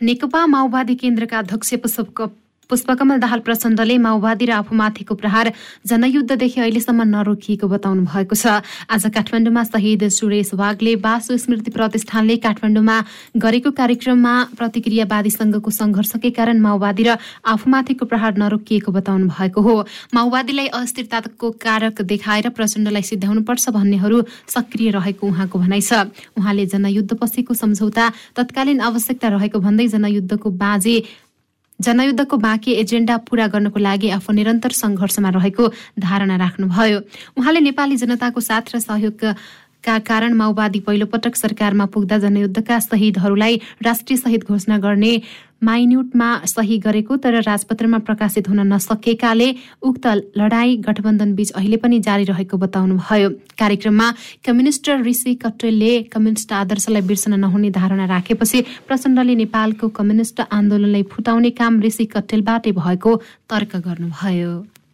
नेकपा माओवादी केन्द्रका अध्यक्ष पुष्प पुष्पकमल दाहाल प्रचण्डले माओवादी र आफूमाथिको प्रहार जनयुद्धदेखि अहिलेसम्म नरोकिएको बताउनु भएको छ। आज काठमाडौँमा शहीद सुरेश वागले बासु स्मृति प्रतिष्ठानले काठमाडौँमा गरेको कार्यक्रममा प्रतिक्रियावादी संघको सङ्घर्षकै कारण माओवादी र आफूमाथिको प्रहार नरोकिएको बताउनु भएको हो। माओवादीलाई अस्थिरताको कारक देखाएर प्रचण्डलाई सिद्ध्याउनुपर्छ भन्नेहरू सक्रिय रहेको उहाँको भनाइ छ। उहाँले जनयुद्ध पछिको सम्झौता तत्कालीन आवश्यकता रहेको भन्दै जनयुद्धको बाजे जनयुद्धको बाँकी एजेन्डा पूरा गर्नको लागि आफू निरन्तर सङ्घर्षमा रहेको धारणा राख्नुभयो। उहाँले नेपाली जनताको साथ र सहयोगका कारण माओवादी पहिलोपटक सरकारमा पुग्दा जनयुद्धका शहीदहरूलाई राष्ट्रिय शहीद घोषणा गर्ने माइन्युटमा सही गरेको तर राजपत्रमा प्रकाशित हुन नसकेकाले उक्त लडाई गठबन्धन बीच अहिले पनि जारी रहेको बताउनुभयो। कार्यक्रममा कम्युनिस्ट ऋषि कट्टेलले कम्युनिस्ट आदर्शलाई बिर्सन नहुने धारणा राखेपछि प्रचण्डले नेपालको कम्युनिस्ट आन्दोलनलाई फुटाउने काम ऋषि कट्टेलबाटै भएको तर्क गर्नुभयो।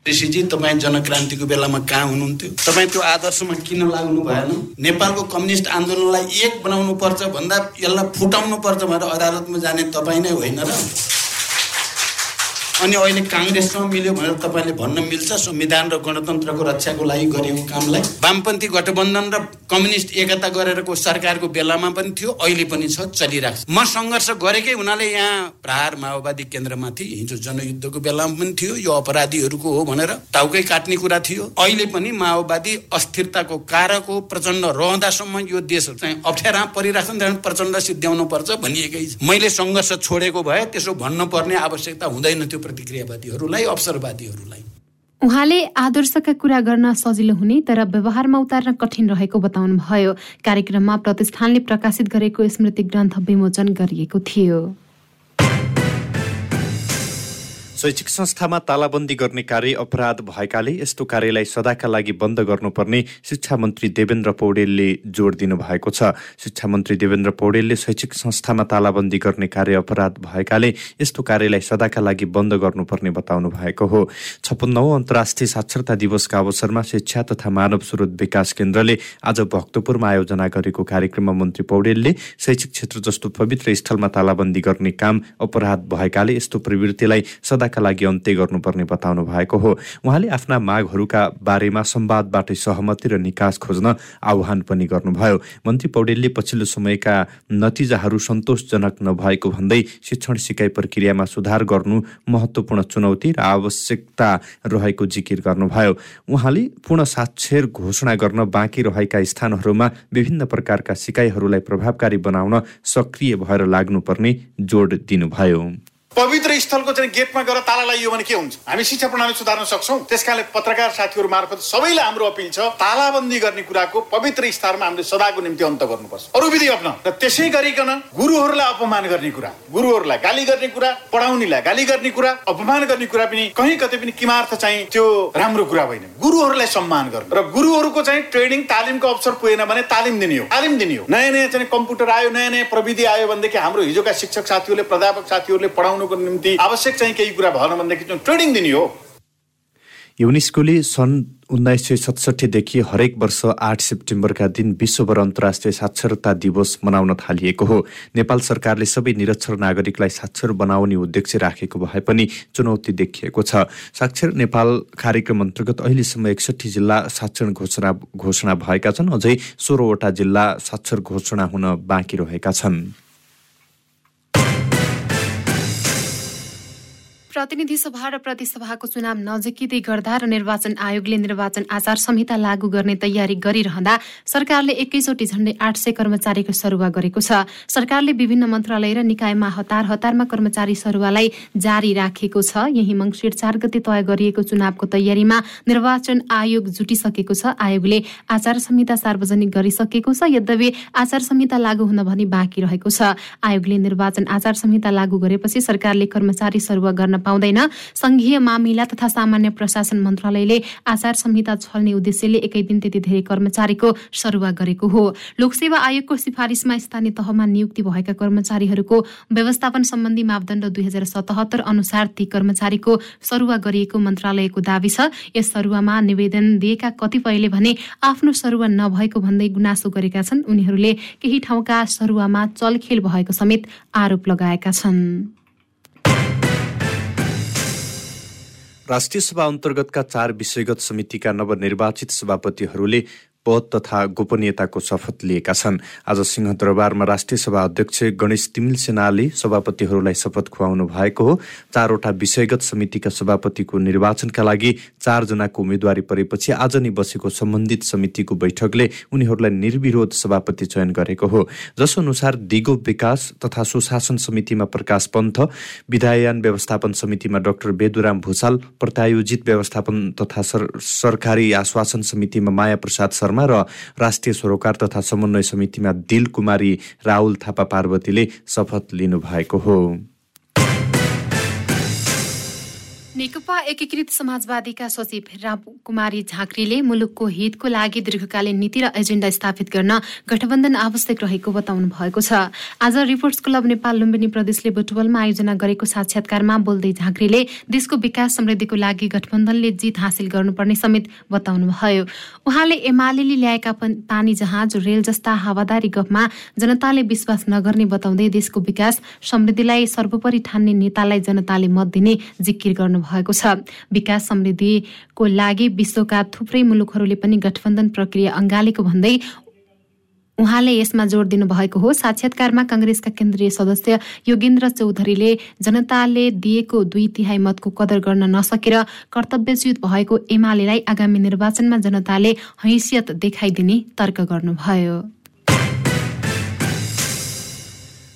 ऋषिजी तपाईँ जनक्रान्तिको बेलामा कहाँ हुनुहुन्थ्यो? तपाईँ त्यो आदर्शमा किन लाग्नु भएन? नेपालको कम्युनिस्ट आन्दोलनलाई एक बनाउनु पर्छ भन्दा यसलाई फुटाउनु पर्छ भनेर अदालतमा जाने तपाईँ नै होइन र अनि अहिले काङ्ग्रेससँग मिल्यो भनेर तपाईँले भन्न मिल्छ संविधान र गणतन्त्रको रक्षाको लागि गरेको कामलाई। वामपन्थी गठबन्धन र कम्युनिस्ट एकता गरेरको सरकारको बेलामा पनि थियो अहिले पनि छ चलिरहेको छ। म सङ्घर्ष गरेकै हुनाले यहाँ प्रहार माओवादी केन्द्रमाथि हिजो जनयुद्धको बेलामा पनि थियो यो अपराधीहरूको हो भनेर टाउकै काट्ने कुरा थियो। अहिले पनि माओवादी अस्थिरताको कारक हो प्रचण्ड रहँदासम्म यो देश चाहिँ अप्ठ्यारा परिरहेको छ प्रचण्ड सिद्ध्याउनु पर्छ भनिएकै मैले सङ्घर्ष छोडेको भए त्यसो भन्नुपर्ने आवश्यकता हुँदैन थियो। प्रतिक्रियावादीहरूलाई अवसरवादीहरूलाई। उहाँले आदर्शका कुरा गर्न सजिलो हुने तर व्यवहारमा उतार्न कठिन रहेको बताउनु भयो कार्यक्रममा प्रतिष्ठानले प्रकाशित गरेको स्मृति ग्रन्थ विमोचन गरिएको थियो। शैक्षिक संस्थामा तालाबन्दी गर्ने कार्य अपराध भएकाले यस्तो कार्यलाई सदाका लागि बन्द गर्नुपर्ने शिक्षा मन्त्री देवेन्द्र पौडेलले जोड दिनुभएको छ। शिक्षा मन्त्री देवेन्द्र पौडेलले शैक्षिक संस्थामा तालाबन्दी गर्ने कार्य अपराध भएकाले यस्तो कार्यलाई सदाका लागि बन्द गर्नुपर्ने बताउनु भएको हो। छप्पन्नौ अन्तर्राष्ट्रिय साक्षरता दिवसका अवसरमा शिक्षा तथा मानव स्रोत विकास केन्द्रले आज भक्तपुरमा आयोजना गरेको कार्यक्रममा मन्त्री पौडेलले शैक्षिक क्षेत्र जस्तो पवित्र स्थलमा तालाबन्दी गर्ने काम अपराध भएकाले यस्तो प्रवृत्तिलाई सदा का लागि अन्त्य गर्नुपर्ने बताउनु भएको हो। उहाँले आफ्ना मागहरूका बारेमा संवादबाटै सहमति र निकास खोज्न आह्वान पनि गर्नुभयो। मन्त्री पौडेलले पछिल्लो समयका नतिजाहरू सन्तोषजनक नभएको भन्दै शिक्षण सिकाइ प्रक्रियामा सुधार गर्नु महत्त्वपूर्ण चुनौती र आवश्यकता रहेको जिकिर गर्नुभयो। उहाँले पूर्ण साक्षर घोषणा गर्न बाँकी रहेका स्थानहरूमा विभिन्न प्रकारका सिकाइहरूलाई प्रभावकारी बनाउन सक्रिय भएर लाग्नुपर्ने जोड दिनुभयो। पवित्र स्थलको चाहिँ गेटमा गएर ताला लगाइयो भने के हुन्छ? हामी शिक्षा प्रणाली सुधार्न सक्छौँ। त्यस कारणले पत्रकार साथीहरू मार्फत सबैलाई हाम्रो अपिल छ तालाबन्दी गर्ने कुराको पवित्र स्थानमा हामीले सदाको निम्ति अन्त गर्नुपर्छ। अरू विधि अप्न र त्यसै गरिकन गुरुहरूलाई अपमान गर्ने कुरा गुरुहरूलाई गाली गर्ने कुरा पढाउनेलाई गाली गर्ने कुरा अपमान गर्ने कुरा पनि कहीँ कतै पनि किमार्थ चाहिँ त्यो राम्रो कुरा होइन गुरुहरूलाई सम्मान गर्नु। र गुरुहरूको चाहिँ ट्रेनिङ तालिमको अवसर पुगेन भने तालिम दिने हो। तालिम दिने हो। नयाँ नयाँ चाहिँ कम्प्युटर आयो नयाँ नयाँ प्रविधि आयो भनेदेखि हाम्रो हिजोका शिक्षक साथीहरूले प्राध्यापक साथीहरूले पढाउनु गर्नुको निम्ति आवश्यक चाहिँ केही कुरा भएन भनेदेखि ट्रेनिङ दिने हो। युनेस्कोले सन् उन्नाइस सय सतसट्ठीदेखि हरेक वर्ष आठ सेप्टेम्बरका दिन विश्वभर अन्तर्राष्ट्रिय साक्षरता दिवस मनाउन थालिएको हो। नेपाल सरकारले सबै निरक्षर नागरिकलाई साक्षर बनाउने उद्देश्य राखेको भए पनि चुनौती देखिएको छ। साक्षर नेपाल कार्यक्रम अन्तर्गत अहिलेसम्म एकसठी जिल्ला साक्षर घोषणा घोषणा भएका छन्। अझै सोह्रवटा जिल्ला साक्षर घोषणा हुन बाँकी रहेका छन्। प्रतिनिधि सभा र प्रतिसभाको चुनाव नजिकिँदै गर्दा र निर्वाचन आयोगले निर्वाचन आचार संहिता लागू गर्ने तयारी गरिरहँदा सरकारले एकैचोटि झण्डै आठ सय कर्मचारीको सरुवा गरेको छ। सरकारले विभिन्न मन्त्रालय र निकायमा हतार हतारमा कर्मचारी सरुवालाई जारी राखेको छ। यही मङ्सिर चार गते तय गरिएको चुनावको तयारीमा निर्वाचन आयोग जुटिसकेको छ। आयोगले आचार संहिता सार्वजनिक गरिसकेको छ। यद्यपि आचार संहिता लागू हुन भनी बाँकी रहेको छ। आयोगले निर्वाचन आचार संहिता लागू गरेपछि सरकारले कर्मचारी सरुवा गर्न पाउँदैन। संघीय मामिला तथा सामान्य प्रशासन मन्त्रालयले आचार संहिता छल्ने उद्देश्यले एकै दिन त्यति धेरै कर्मचारीको सरुवा गरेको हो। लोकसेवा आयोगको सिफारिसमा स्थानीय तहमा नियुक्ति भएका कर्मचारीहरूको व्यवस्थापन सम्बन्धी मापदण्ड दुई हजार सतहत्तर अनुसार ती कर्मचारीको सरुवा गरिएको मन्त्रालयको दावी छ। यस सरुवामा निवेदन दिएका कतिपयले भने आफ्नो सरुवा नभएको भन्दै गुनासो गरेका छन्। उनीहरूले केही ठाउँका सरुवामा चलखेल भएको समेत आरोप लगाएका छन्। राष्ट्रिय सभा अन्तर्गतका चार विषयगत समितिका नवनिर्वाचित सभापतिहरूले पद तथा गोपनीयताको शपथ लिएका छन्। आज सिंहदरबारमा राष्ट्रिय सभा अध्यक्ष गणेश तिमिल सेनाले सभापतिहरूलाई शपथ खुवाउनु भएको हो। चारवटा विषयगत समितिका सभापतिको निर्वाचनका लागि चारजनाको उम्मेद्वारी परेपछि आज नै बसेको सम्बन्धित समितिको बैठकले उनीहरूलाई निर्विरोध सभापति चयन गरेको हो। जस अनुसार दिगो विकास तथा सुशासन समितिमा प्रकाश पन्थ विधायन व्यवस्थापन समितिमा डाक्टर बेदुराम भूषाल प्रत्यायोजित व्यवस्थापन तथा सरकारी आश्वासन समितिमा माया प्रसाद शर्मा शर्मा र राष्ट्रिय सरोकार तथा समन्वय समितिमा दिल कुमारी राहुल थापा पार्वतीले शपथ लिनुभएको हो। नेकपा एकीकृत समाजवादीका सचिव रामकुमारी झाँक्रीले मुलुकको हितको लागि दीर्घकालीन नीति र एजेन्डा स्थापित गर्न गठबन्धन आवश्यक रहेको बताउनु भएको छ। आज रिपोर्ट्स क्लब नेपाल लुम्बिनी प्रदेशले बुटवलमा आयोजना गरेको साक्षात्कारमा बोल्दै झाँक्रीले देशको विकास समृद्धिको लागि गठबन्धनले जित हासिल गर्नुपर्ने समेत बताउनुभयो। उहाँले एमाले ल्याएका पानी जहाज रेल जस्ता हावादारी गफमा जनताले विश्वास नगर्ने बताउँदै देशको विकास समृद्धिलाई सर्वोपरि ठान्ने नेतालाई जनताले मत दिने जिकिर गर्नु भएको छ। विकास समृद्धिको लागि विश्वका थुप्रै मुलुकहरूले पनि गठबन्धन प्रक्रिया अँगालेको भन्दै उहाँले यसमा जोड दिनुभएको हो। साक्षात्कारमा कंग्रेसका केन्द्रीय सदस्य योगेन्द्र चौधरीले जनताले दिएको दुई तिहाई मतको कदर गर्न नसकेर कर्तव्यच्युत भएको एमालेलाई आगामी निर्वाचनमा जनताले हैसियत देखाइदिने तर्क गर्नुभयो।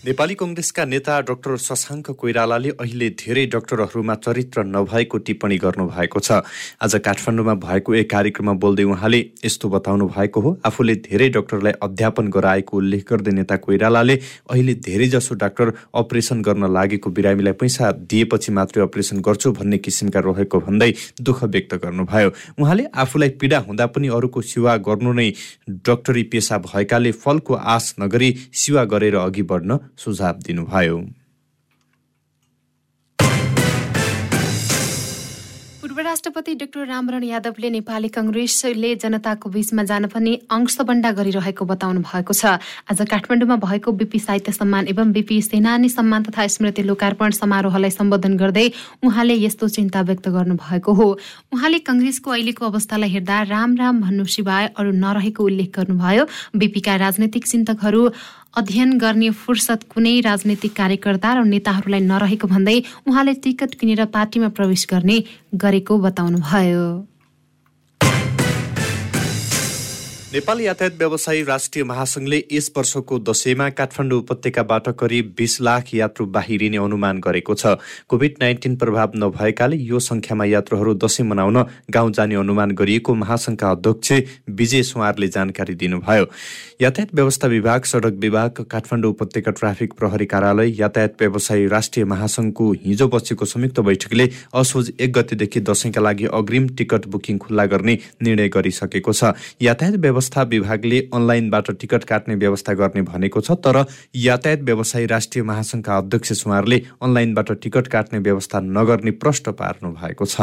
नेपाली कङ्ग्रेसका नेता डाक्टर शशाङ्क कोइरालाले अहिले धेरै डाक्टरहरूमा चरित्र नभएको टिप्पणी गर्नुभएको छ। आज काठमाडौँमा भएको एक कार्यक्रममा बोल्दै उहाँले यस्तो बताउनु भएको हो। आफूले धेरै डाक्टरलाई अध्यापन गराएको उल्लेख गर्दै नेता कोइरालाले अहिले धेरैजसो डाक्टर अपरेसन गर्न लागेको बिरामीलाई पैसा दिएपछि मात्रै अपरेसन गर्छु भन्ने किसिमका रहेको भन्दै दुःख व्यक्त गर्नुभयो। उहाँले आफूलाई पीडा हुँदा पनि अरूको सेवा गर्नु नै डाक्टरी पेसा भएकाले फलको आश नगरी सेवा गरेर अघि बढ्न सुझाव दिनुभयो। पूर्व राष्ट्रपति डाक्टर रामरण यादवले नेपाली कङ्ग्रेसले जनताको बीचमा जान पनि अंशबण्डा गरिरहेको बताउनु भएको छ। आज काठमाडौँमा भएको बिपी साहित्य सम्मान एवं बिपी सेनानी सम्मान तथा स्मृति लोकार्पण समारोहलाई सम्बोधन गर्दै उहाँले यस्तो चिन्ता व्यक्त गर्नुभएको हो। उहाँले कङ्ग्रेसको अहिलेको अवस्थालाई हेर्दा राम राम भन्नु सिवाय अरू नरहेको उल्लेख गर्नुभयो। बिपीका राजनैतिक चिन्तकहरू अध्ययन गर्ने फुर्सद कुनै राजनैतिक कार्यकर्ता र नेताहरूलाई नरहेको भन्दै उहाँले टिकट किनेर पार्टीमा प्रवेश गर्ने गरेको बताउनुभयो। नेपाली यातायात व्यवसायी राष्ट्रिय महासंघले यस वर्षको दशैंमा काठमाडौँ उपत्यकाबाट करिब बिस लाख यात्रु बाहिरिने अनुमान गरेको छ। कोभिड नाइन्टिन प्रभाव नभएकाले यो संख्यामा यात्रुहरू दशैं मनाउन गाउँ जाने अनुमान गरिएको महासंघका अध्यक्ष विजय सुवारले जानकारी दिनुभयो। यातायात व्यवस्था विभाग सडक विभाग काठमाडौँ उपत्यका ट्राफिक प्रहरी कार्यालय यातायात व्यवसायी राष्ट्रिय महासंघको हिजो बसेको संयुक्त बैठकले असोज एक गतेदेखि दशैंका लागि अग्रिम टिकट बुकिङ खुल्ला गर्ने निर्णय गरिसकेको छ। यातायात व्यवस्था विभागले अनलाइनबाट टिकट काट्ने व्यवस्था गर्ने भनेको छ तर यातायात व्यवसायी राष्ट्रिय महासंघका अध्यक्ष सुमारले अनलाइनबाट टिकट काट्ने व्यवस्था नगर्ने प्रश्न पार्नु भएको छ।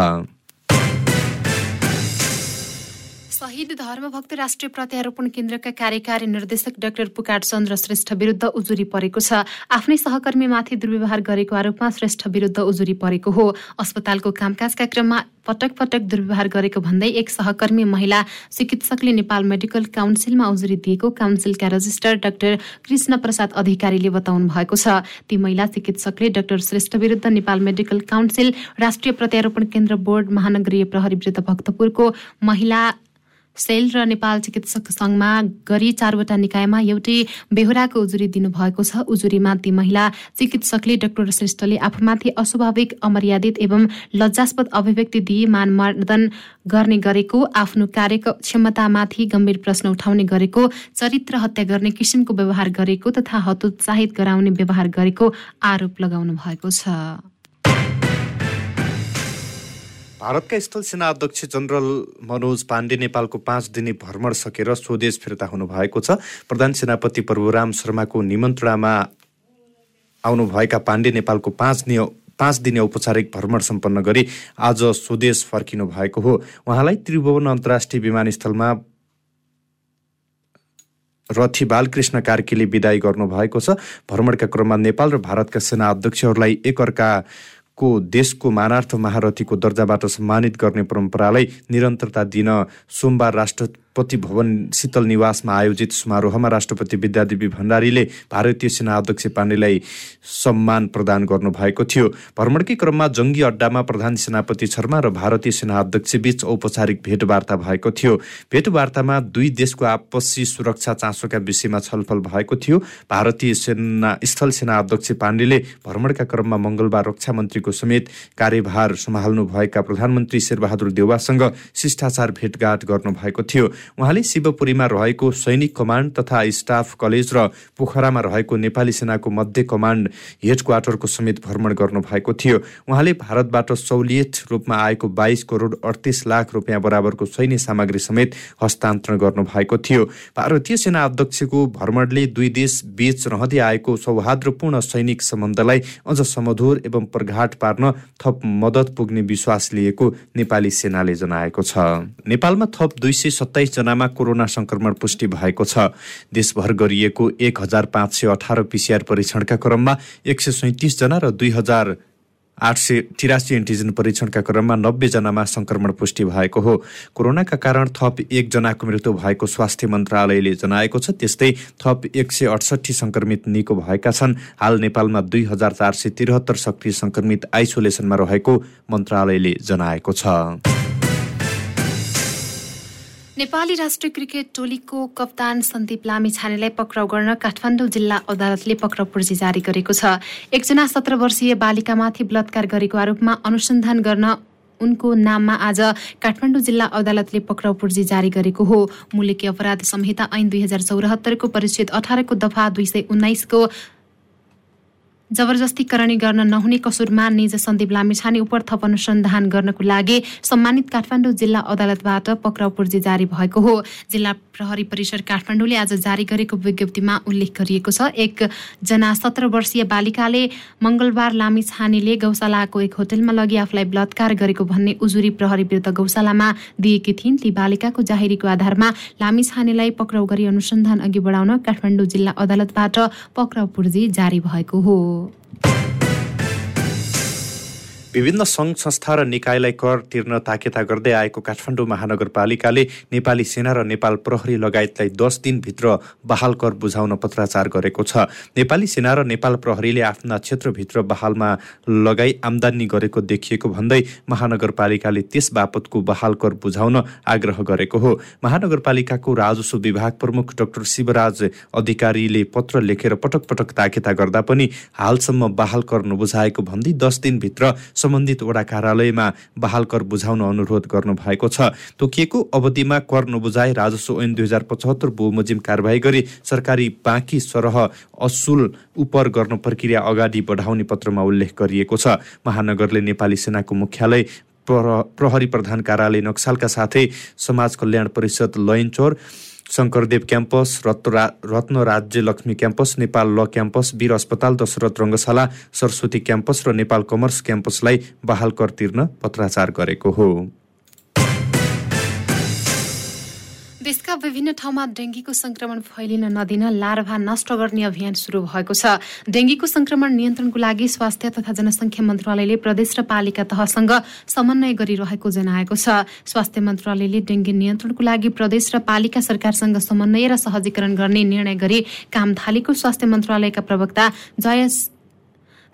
शहीद धर्मभक्त राष्ट्रिय प्रत्यारोपण केन्द्रका कार्यकारी निर्देशक डाक्टर पुकार चन्द्र श्रेष्ठ विरुद्ध उजुरी परेको छ। आफ्नै सहकर्मीमाथि दुर्व्यवहार गरेको आरोपमा श्रेष्ठ विरुद्ध उजुरी परेको हो। अस्पतालको कामकाजका क्रममा पटक पटक दुर्व्यवहार गरेको भन्दै एक सहकर्मी महिला चिकित्सकले नेपाल मेडिकल काउन्सिलमा उजुरी दिएको काउन्सिलका रजिस्ट्रार डाक्टर कृष्ण प्रसाद अधिकारीले बताउनु भएको छ। ती महिला चिकित्सकले डाक्टर श्रेष्ठ विरुद्ध नेपाल मेडिकल काउन्सिल राष्ट्रिय प्रत्यारोपण केन्द्र बोर्ड महानगरीय प्रहरी विरुद्ध भक्तपुरको महिला सेल र नेपाल चिकित्सक संघमा गरी चारवटा निकायमा एउटै बेहोराको उजुरी दिनुभएको छ। उजुरीमा ती महिला चिकित्सकले डाक्टर श्रेष्ठले आफूमाथि अस्वाभाविक अमर्यादित एवं लज्जास्पद अभिव्यक्ति दिए मानमर्दन गर्ने गरेको आफ्नो कार्य क्षमतामाथि गम्भीर प्रश्न उठाउने गरेको चरित्र हत्या गर्ने किसिमको व्यवहार गरेको तथा हतोत्साहित गराउने व्यवहार गरेको आरोप लगाउनु भएको छ। भारतका स्थल सेना अध्यक्ष जनरल मनोज पाण्डे नेपालको पाँच दिने भ्रमण सकेर स्वदेश फिर्ता हुनुभएको छ। प्रधान सेनापति प्रभुराम शर्माको निमन्त्रणामा आउनुभएका पाण्डे नेपालको पाँच दिने पाँच दिने औपचारिक भ्रमण सम्पन्न गरी आज स्वदेश फर्किनु भएको हो। उहाँलाई त्रिभुवन अन्तर्राष्ट्रिय विमानस्थलमा रथी बालकृष्ण कार्कीले विदाई गर्नुभएको छ। भ्रमणका क्रममा नेपाल र भारतका सेना अध्यक्षहरूलाई एकअर्काको देशको मानार्थ महारथीको दर्जाबाट सम्मानित गर्ने परम्परालाई निरन्तरता दिन सोमबार राष्ट्र राष्ट्रपति भवन शीतल निवासमा आयोजित समारोहमा राष्ट्रपति विद्यादेवी भण्डारीले भारतीय सेना अध्यक्ष पाण्डेलाई सम्मान प्रदान गर्नुभएको थियो। भ्रमणकै क्रममा जङ्गी अड्डामा प्रधान सेनापति शर्मा र भारतीय सेना अध्यक्ष बीच औपचारिक भेटवार्ता भएको थियो। भेटवार्तामा दुई देशको आपसी सुरक्षा चासोका विषयमा छलफल भएको थियो। भारतीय सेना स्थल सेना अध्यक्ष पाण्डेले भ्रमणका क्रममा मङ्गलबार रक्षा मन्त्रीको समेत कार्यभार सम्हाल्नुभएका प्रधानमन्त्री शेरबहादुर देवासँग शिष्टाचार भेटघाट गर्नुभएको थियो। उहाँले शिवपुरीमा रहेको सैनिक कमान्ड तथा स्टाफ कलेज र पोखरामा रहेको नेपाली सेनाको मध्य कमान्ड हेड क्वार्टरको समेत भ्रमण गर्नुभएको थियो। उहाँले भारतबाट सहुलियत रूपमा आएको बाइस करोड अडतिस लाख रुपियाँ बराबरको सैन्य सामग्री समेत हस्तान्तरण गर्नुभएको थियो। भारतीय सेना अध्यक्षको भ्रमणले दुई देश बीच रहँदै आएको सौहार्दपूर्ण सैनिक सम्बन्धलाई अझ समधुर एवं प्रघाट पार्न थप मद्दत पुग्ने विश्वास लिएको नेपाली सेनाले जनाएको छ। नेपालमा थप दुई सय सत्ताइस जनामा कोरोना संक्रमण पुष्टि भएको छ। देशभर गरिएको एक हजार पाँच सय अठार पिसिआर परीक्षणका क्रममा एक सय सैतिसजना र दुई हजार आठ सय तिरासी एन्टिजेन परीक्षणका क्रममा नब्बेजनामा संक्रमण पुष्टि भएको हो। कोरोनाका कारण थप एकजनाको मृत्यु भएको स्वास्थ्य मन्त्रालयले जनाएको छ। त्यस्तै थप एक सय अडसठी संक्रमित निको भएका छन्। हाल नेपालमा दुई हजार चार सय त्रिहत्तर सक्रिय संक्रमित आइसोलेसनमा रहेको मन्त्रालयले जनाएको छ। नेपाली राष्ट्रिय क्रिकेट टोलीको कप्तान सन्दीप लामी छानेलाई पक्राउ गर्न काठमाडौँ जिल्ला अदालतले पक्राउ पूर्जी जारी गरेको छ। एकजना सत्र वर्षीय बालिकामाथि बलात्कार गरेको आरोपमा अनुसन्धान गर्न उनको नाममा आज काठमाडौँ जिल्ला अदालतले पक्राउ पूर्जी जारी गरेको हो। मुलुकी अपराध संहिता ऐन दुई हजार चौरात्तरको परिच्छेद अठारको दफा दुई सय उन्नाइसको जबरजस्तीकरणी गर्न नहुने कसुरमा निज सन्दीप लामिछाने उप थप अनुसन्धान गर्नको लागि सम्मानित काठमाडौँ जिल्ला अदालतबाट पक्राउ पूर्जी जारी भएको हो। जिल्ला प्रहरी परिसर काठमाडौँले आज जारी गरेको विज्ञप्तिमा उल्लेख गरिएको छ एकजना सत्र वर्षीय बालिकाले मङ्गलबार लामिछानेले गौशालाको एक होटेलमा लगी आफूलाई बलात्कार गरेको भन्ने उजुरी प्रहरी विरुद्ध गौशालामा दिएकी थिइन्। ती बालिकाको जाहेरीको आधारमा लामिछानेलाई पक्राउ गरी अनुसन्धान अघि बढाउन काठमाडौँ जिल्ला अदालतबाट पक्राउ पूर्जी जारी भएको हो। out. विभिन्न सङ्घ संस्था र निकायलाई कर तिर्न ताकेता गर्दै आएको काठमाडौँ महानगरपालिकाले नेपाली सेना र नेपाल प्रहरी लगायतलाई दस दिनभित्र बहाल कर बुझाउन पत्राचार गरेको छ। नेपाली सेना र नेपाल प्रहरीले आफ्ना क्षेत्रभित्र बहालमा लगाई आमदानी गरेको देखिएको भन्दै महानगरपालिकाले त्यस बापतको बहाल कर बुझाउन आग्रह गरेको हो। महानगरपालिकाको राजस्व विभाग प्रमुख डाक्टर शिवराज अधिकारीले पत्र लेखेर पटक पटक ताकेता गर्दा पनि हालसम्म बहाल कर नबुझाएको भन्दै दस दिनभित्र सम्बन्धित वडा कार्यालयमा बहाल कर बुझाउन अनुरोध गर्नु भएको छ। तोकिएको अवधिमा कर नबुझाए राजस्व ऐन दुई हजार पचहत्तर बहुमजिम कारवाही गरी सरकारी बाँकी सरह असुल उपर गर्न प्रक्रिया अगाडि बढाउने पत्रमा उल्लेख गरिएको छ। महानगरले नेपाली सेनाको मुख्यालय प्रहरी प्रधान कार्यालय नक्सालका साथै समाज कल्याण परिषद लयनचोर शङ्करदेव क्याम्पस रत्न राज्य लक्ष्मी क्याम्पस नेपाल ल क्याम्पस वीर अस्पताल दशरथ रङ्गशाला सरस्वती क्याम्पस र नेपाल कमर्स क्याम्पसलाई बहाल कर तिर्न पत्राचार गरेको हो। देशका विभिन्न ठाउँमा डेङ्गीको संक्रमण फैलिन नदिन लार्भा नष्ट गर्ने अभियान सुरु भएको छ। डेङ्गीको संक्रमण नियन्त्रणको लागि स्वास्थ्य तथा जनसङ्ख्या मन्त्रालयले प्रदेश र पालिका तहसँग समन्वय गरिरहेको जनाएको छ। स्वास्थ्य मन्त्रालयले डेङ्गी नियन्त्रणको लागि प्रदेश र पालिका सरकारसँग समन्वय र सहजीकरण गर्ने निर्णय गरी काम थालेको स्वास्थ्य मन्त्रालयका प्रवक्ता जय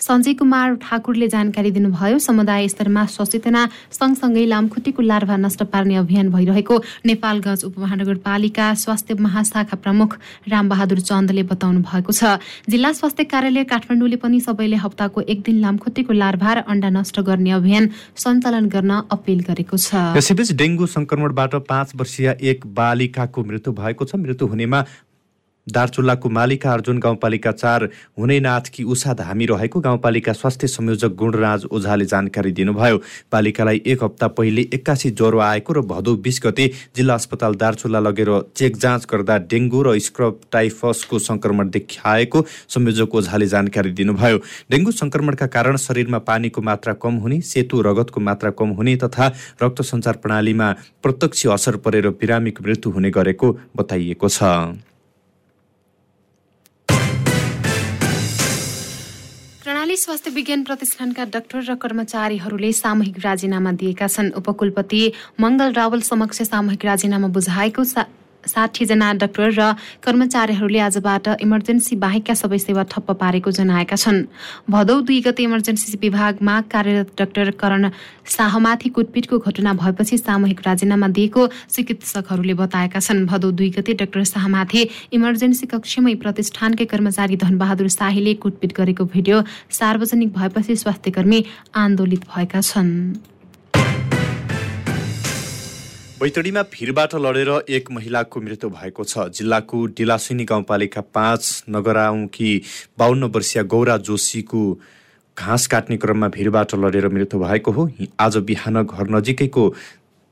सञ्जय कुमार ठाकुरले जानकारी दिनुभयो समुदाय स्तरमा सचेतना सँगसँगै लामखुट्टेको लार्भा नष्ट पार्ने अभियान भइरहेको नेपालगञ्ज उपमहानगरपालिका स्वास्थ्य महाशाखा प्रमुख रामबहादुर चन्दले बताउनु भएको छ। जिल्ला स्वास्थ्य कार्यालय काठमाडौँले पनि सबैले हप्ताको एक दिन लामखुट्टेको लार्भा र अण्डा नष्ट गर्ने अभियान सञ्चालन गर्न अपिल गरेको छ। यसैबीच डेङ्गु संक्रमणबाट पाँच वर्षीय एक बालिकाको मृत्यु भएको छ। मृत्यु हुनेमा दार्चुल्लाको मालिका अर्जुन गाउँपालिका चार हुनैनाथकी उषा धामी रहेको गाउँपालिका स्वास्थ्य संयोजक गुणराज ओझाले जानकारी दिनुभयो। पालिकालाई एक हप्ता पहिले एक्कासी ज्वरो आएको र भदौ बिस गते जिल्ला अस्पताल दार्चुल्ला लगेर चेक जाँच गर्दा डेङ्गु र स्क्रब टाइफसको सङ्क्रमण देखाएको संयोजक ओझाले जानकारी दिनुभयो। डेङ्गु सङ्क्रमणका कारण शरीरमा पानीको मात्रा कम हुने सेतु रगतको मात्रा कम हुने तथा रक्त सञ्चार प्रणालीमा प्रत्यक्ष असर परेर बिरामीको मृत्यु हुने गरेको बताइएको छ। प्रणाली स्वास्थ्य विज्ञान प्रतिष्ठानका डाक्टर र कर्मचारीहरूले सामूहिक राजीनामा दिएका छन्। उपकुलपति मङ्गल रावल समक्ष सामूहिक राजीनामा बुझाएको साठीजना डाक्टर र कर्मचारीहरूले आजबाट इमर्जेन्सी बाहेकका सबै सेवा ठप्प पारेको जनाएका छन्। भदौ दुई गते इमर्जेन्सी विभागमा कार्यरत डाक्टर करण शाहमाथि कुटपिटको घटना भएपछि सामूहिक राजीनामा दिएको चिकित्सकहरूले बताएका छन्। भदौ दुई गते डाक्टर शाहमाथि इमर्जेन्सी कक्षमै प्रतिष्ठानकै कर्मचारी धनबहादुर शाहीले कुटपिट गरेको भिडियो सार्वजनिक भएपछि स्वास्थ्यकर्मी आन्दोलित भएका छन्। बैतडीमा भिरबाट लडेर एक महिलाको मृत्यु भएको छ। जिल्लाको डिलासिनी गाउँपालिका पाँच नगराउँकी बाहन्न वर्षीय गौरा जोशीको घाँस काट्ने क्रममा भिरबाट लडेर मृत्यु भएको हो आज बिहान घर नजिकैको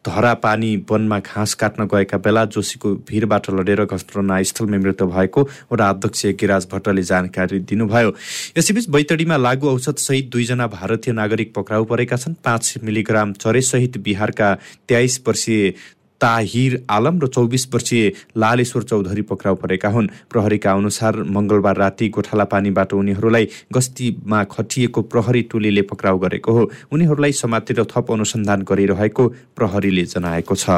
धरा पानी वनमा घाँस काट्न गएका बेला जोशीको भिरबाट लडेर घटनास्थलमै मृत्यु भएको वडा अध्यक्ष गिराज भट्टले जानकारी दिनुभयो। यसैबीच बैतडीमा लागु औषध सहित दुईजना भारतीय नागरिक पक्राउ परेका छन्। पाँच मिलिग्राम चरेसहित बिहारका तेइस वर्षीय ताहिर आलम र चौबिस वर्षीय लालेश्वर चौधरी पक्राउ परेका हुन्। प्रहरीका अनुसार मङ्गलबार राति गोठाला पानीबाट उनीहरूलाई गस्तीमा खटिएको प्रहरी टोलीले पक्राउ गरेको हो। उनीहरूलाई समातेर थप अनुसन्धान गरिरहेको प्रहरीले जनाएको छ।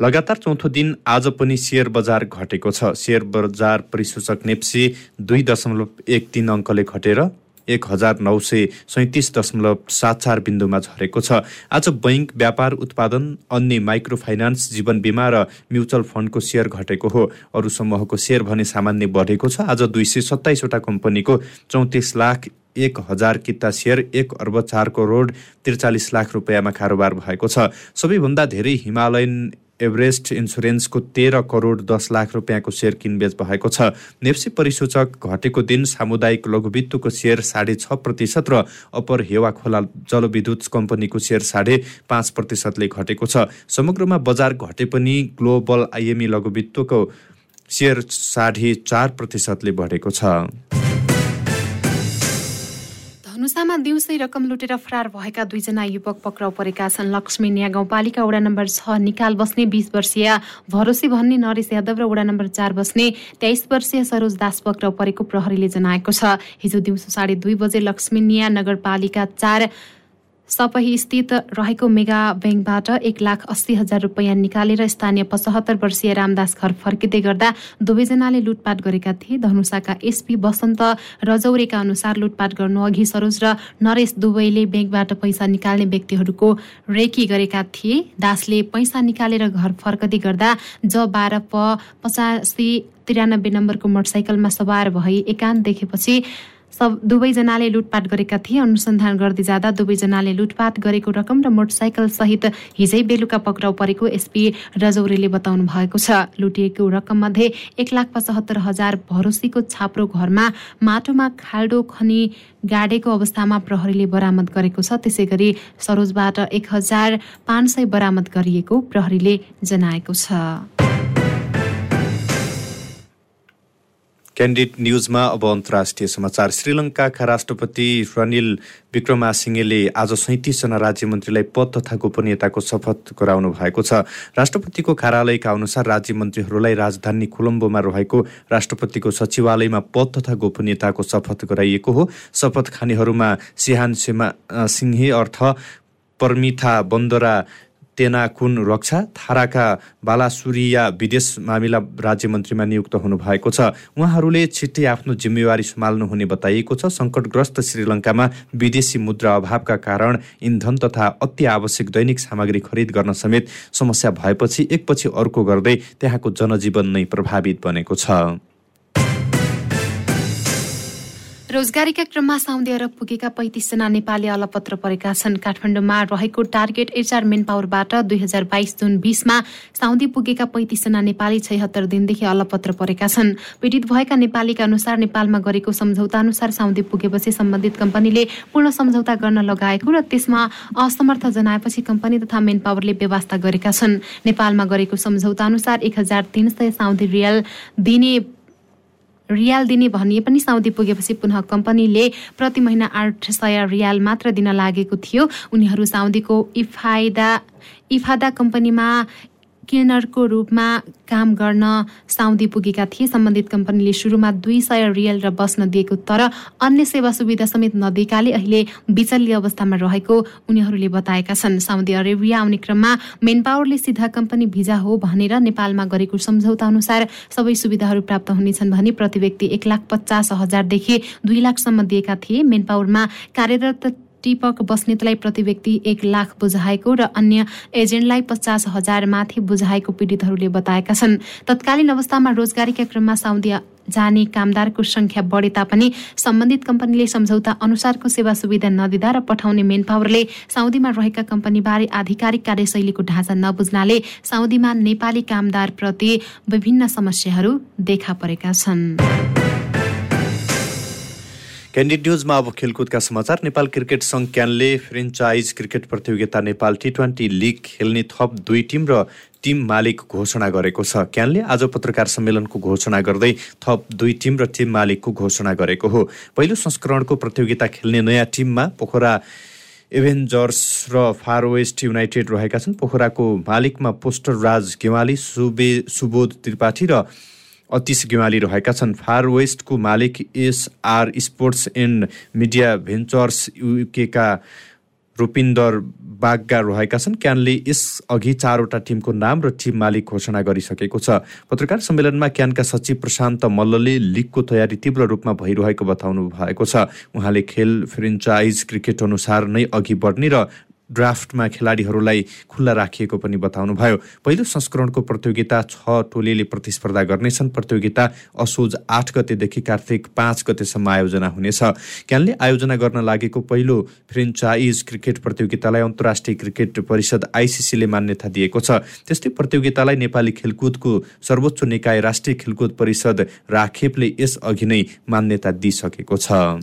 लगातार चौथो दिन आज पनि सेयर बजार घटेको छ। सेयर बजार परिसूचक नेप्सी दुई दशमलव एक तिन अङ्कले घटेर एक हजार नौ सय सैतिस दशमलव सात चार बिन्दुमा झरेको छ। आज बैङ्क व्यापार उत्पादन अन्य माइक्रो फाइनान्स जीवन बिमा र म्युचुअल फन्डको सेयर घटेको हो। अरू समूहको सेयर भने सामान्य बढेको छ। आज दुई सय सत्ताइसवटा कम्पनीको चौतिस लाख एक हजार किता सेयर एक अर्ब चार करोड त्रिचालिस लाख रुपियाँमा कारोबार भएको छ। सबैभन्दा धेरै हिमालयन एभरेस्ट इन्सुरेन्सको तेह्र करोड दस लाख रुपियाँको सेयर किनबेच भएको छ। नेप्सी परिसूचक घटेको दिन सामुदायिक लघुवित्तको सेयर साढे छ प्रतिशत र अप्पर हेवा खोला जलविद्युत कम्पनीको सेयर साढे पाँच प्रतिशतले घटेको छ। समग्रमा बजार घटे पनि ग्लोबल आइएमई लघुवित्तको सेयर साढे चार प्रतिशतले बढेको छ। धनुषामा दिउँसै रकम लुटेर फरार भएका दुईजना युवक पक्राउ परेका छन्। लक्ष्मीनिया गाउँपालिका वडा नम्बर छ निकाल बस्ने बिस वर्षीय भरोसी भन्ने नरेश यादव र वडा नम्बर चार बस्ने तेइस वर्षीय सरोज दास पक्राउ परेको प्रहरीले जनाएको छ। हिजो दिउँसो साढे दुई बजे लक्ष्मीनिया नगरपालिका चार स्थित रहेको मेगा ब्याङ्कबाट एक लाख अस्सी हजार रुपियाँ निकालेर स्थानीय पचहत्तर वर्षीय रामदास घर फर्किँदै गर्दा दुवैजनाले लुटपाट गरेका थिए। धनुषाका एसपी वसन्त रजौरेका अनुसार लुटपाट गर्नु अघि सरोज र नरेश दुवैले ब्याङ्कबाट पैसा निकाल्ने व्यक्तिहरूको रेकी गरेका थिए। दासले पैसा निकालेर घर फर्कदै गर्दा ज बाह्र प पचासी त्रियानब्बे नम्बरको मोटरसाइकलमा सवार भई एकान्त देखेपछि सब दुवैजनाले लुटपाट गरेका थिए। अनुसन्धान गर्दै जाँदा दुवैजनाले लुटपाट गरेको रकम र मोटरसाइकल सहित हिजै बेलुका पक्राउ परेको एसपी रजौरीले बताउनु भएको छ। लुटिएको रकम मध्ये एक लाख पचहत्तर हजार भरोसीको छाप्रो घरमा माटोमा खाल्डो खनी गाडेको अवस्थामा प्रहरीले बरामद गरेको छ। त्यसै गरी सरोजबाट एक हजार पाँच सय बरामद गरिएको प्रहरीले जनाएको छ। क्यान्डिड न्युजमा अब अन्तर्राष्ट्रिय समाचार। श्रीलङ्काका राष्ट्रपति रनिल विक्रमासिंहेले आज सैतिसजना राज्य मन्त्रीलाई पद तथा गोपनीयताको शपथ गराउनु भएको छ। राष्ट्रपतिको कार्यालयका अनुसार राज्य मन्त्रीहरूलाई राजधानी कोलम्बोमा रहेको राष्ट्रपतिको सचिवालयमा पद तथा गोपनीयताको शपथ गराइएको हो। शपथ खानेहरूमा सिहान सेमा सिंहे अर्थ पर्मिथा बन्दरा तेनाकुन रक्षा? थाराका बालासुरिया विदेश मामिला राज्यमन्त्रीमा नियुक्त हुनुभएको छ। उहाँहरूले छिट्टै आफ्नो जिम्मेवारी सम्हाल्नुहुने बताइएको छ। सङ्कटग्रस्त श्रीलङ्कामा विदेशी मुद्रा अभावका कारण इन्धन तथा अति आवश्यक दैनिक सामग्री खरिद गर्न समेत समस्या भएपछि एकपछि अर्को गर्दै त्यहाँको जनजीवन नै प्रभावित बनेको छ। रोजगारीका क्रममा साउदी अरब पुगेका पैँतिसजना नेपाली अलपत्र परेका छन्। काठमाडौँमा रहेको टार्गेट एचआर मेन पावरबाट दुई हजार बाइस जुन बिसमा साउदी पुगेका पैँतिसजना नेपाली छयत्तर दिनदेखि अलपत्र परेका छन्। पीडित भएका नेपालीका अनुसार नेपालमा गरेको सम्झौता अनुसार साउदी पुगेपछि सम्बन्धित कम्पनीले पूर्ण सम्झौता गर्न लगाएको र त्यसमा असमर्थ जनाएपछि कम्पनी तथा मेन पावरले व्यवस्था गरेका छन्। नेपालमा गरेको सम्झौता अनुसार एक हजार तीन सय साउदी रियल दिने रियाल दिने भनिए पनि साउदी पुगेपछि पुनः कम्पनीले प्रति महिना आठ सय रियाल मात्र दिन लागेको थियो। उनीहरू साउदीको इफाइदा इफादा कम्पनीमा क्लिनरको रूपमा काम गर्न साउदी पुगेका थिए। सम्बन्धित कम्पनीले सुरुमा दुई सय रियल र बस्न दिएको तर अन्य सेवा सुविधा समेत नदिएकाले अहिले बिचल्ली अवस्थामा रहेको उनीहरूले बताएका छन्। साउदी अरेबिया आउने क्रममा मेन पावरले सिधा कम्पनी भिजा हो भनेर नेपालमा गरेको सम्झौता अनुसार सबै सुविधाहरू प्राप्त हुनेछन् भने प्रति व्यक्ति एक लाख पचास हजारदेखि दुई लाखसम्म दिएका थिए। मेन पावरमा कार्यरत टिपक बस्नेतलाई प्रति व्यक्ति एक लाख बुझाएको र अन्य एजेन्टलाई पचास हजार माथि बुझाएको पीडितहरूले बताएका छन्। तत्कालीन अवस्थामा रोजगारीका क्रममा साउदी जाने कामदारको संख्या बढे तापनि सम्बन्धित कम्पनीले सम्झौता अनुसारको सेवा सुविधा नदिँदा र पठाउने मेन पावरले साउदीमा रहेका कम्पनीबारे आधिकारिक कार्यशैलीको ढाँचा नबुझ्नाले साउदीमा नेपाली कामदारप्रति विभिन्न समस्याहरू देखा परेका छन्। क्यान्डिड न्युजमा अब खेलकुदका समाचार। नेपाल क्रिकेट सङ्घ क्यानले फ्रेन्चाइज क्रिकेट प्रतियोगिता नेपाल टी ट्वेन्टी लिग खेल्ने थप दुई टिम र टिम मालिक घोषणा गरेको छ। क्यानले आज पत्रकार सम्मेलनको घोषणा गर्दै थप दुई टिम र टिम मालिकको घोषणा गरेको हो। पहिलो संस्करणको प्रतियोगिता खेल्ने नयाँ टिममा पोखरा एभेन्जर्स र फार वेस्ट युनाइटेड रहेका छन्। पोखराको मालिकमा पोस्टर राज गेवाली सुबे सुबोध त्रिपाठी र अतिश गेवाली रहेका छन्। फार वेस्टको मालिक SR sports and media ventures युकेका Rupinder Bagga रहेका छन्। क्यानले यसअघि चारवटा टिमको नाम र टिम मालिक घोषणा गरिसकेको छ। पत्रकार सम्मेलनमा क्यानका सचिव प्रशान्त मल्लले लिगको तयारी तीव्र रूपमा भइरहेको बताउनु भएको छ। उहाँले खेल फ्रेन्चाइज क्रिकेट अनुसार नै अघि बढ्ने र ड्राफ्टमा खेलाडीहरूलाई खुल्ला राखिएको पनि बताउनुभयो। पहिलो संस्करणको प्रतियोगिता छ टोलीले प्रतिस्पर्धा गर्नेछन्। प्रतियोगिता असोज आठ गतेदेखि कार्तिक पाँच गतेसम्म आयोजना हुनेछ। क्यानले आयोजना गर्न लागेको पहिलो फ्रेन्चाइज क्रिकेट प्रतियोगितालाई अन्तर्राष्ट्रिय क्रिकेट परिषद आइसिसीले मान्यता दिएको छ। त्यस्तै प्रतियोगितालाई नेपाली खेलकुदको सर्वोच्च निकाय राष्ट्रिय खेलकुद परिषद राखेपले यसअघि नै मान्यता दिइसकेको छ।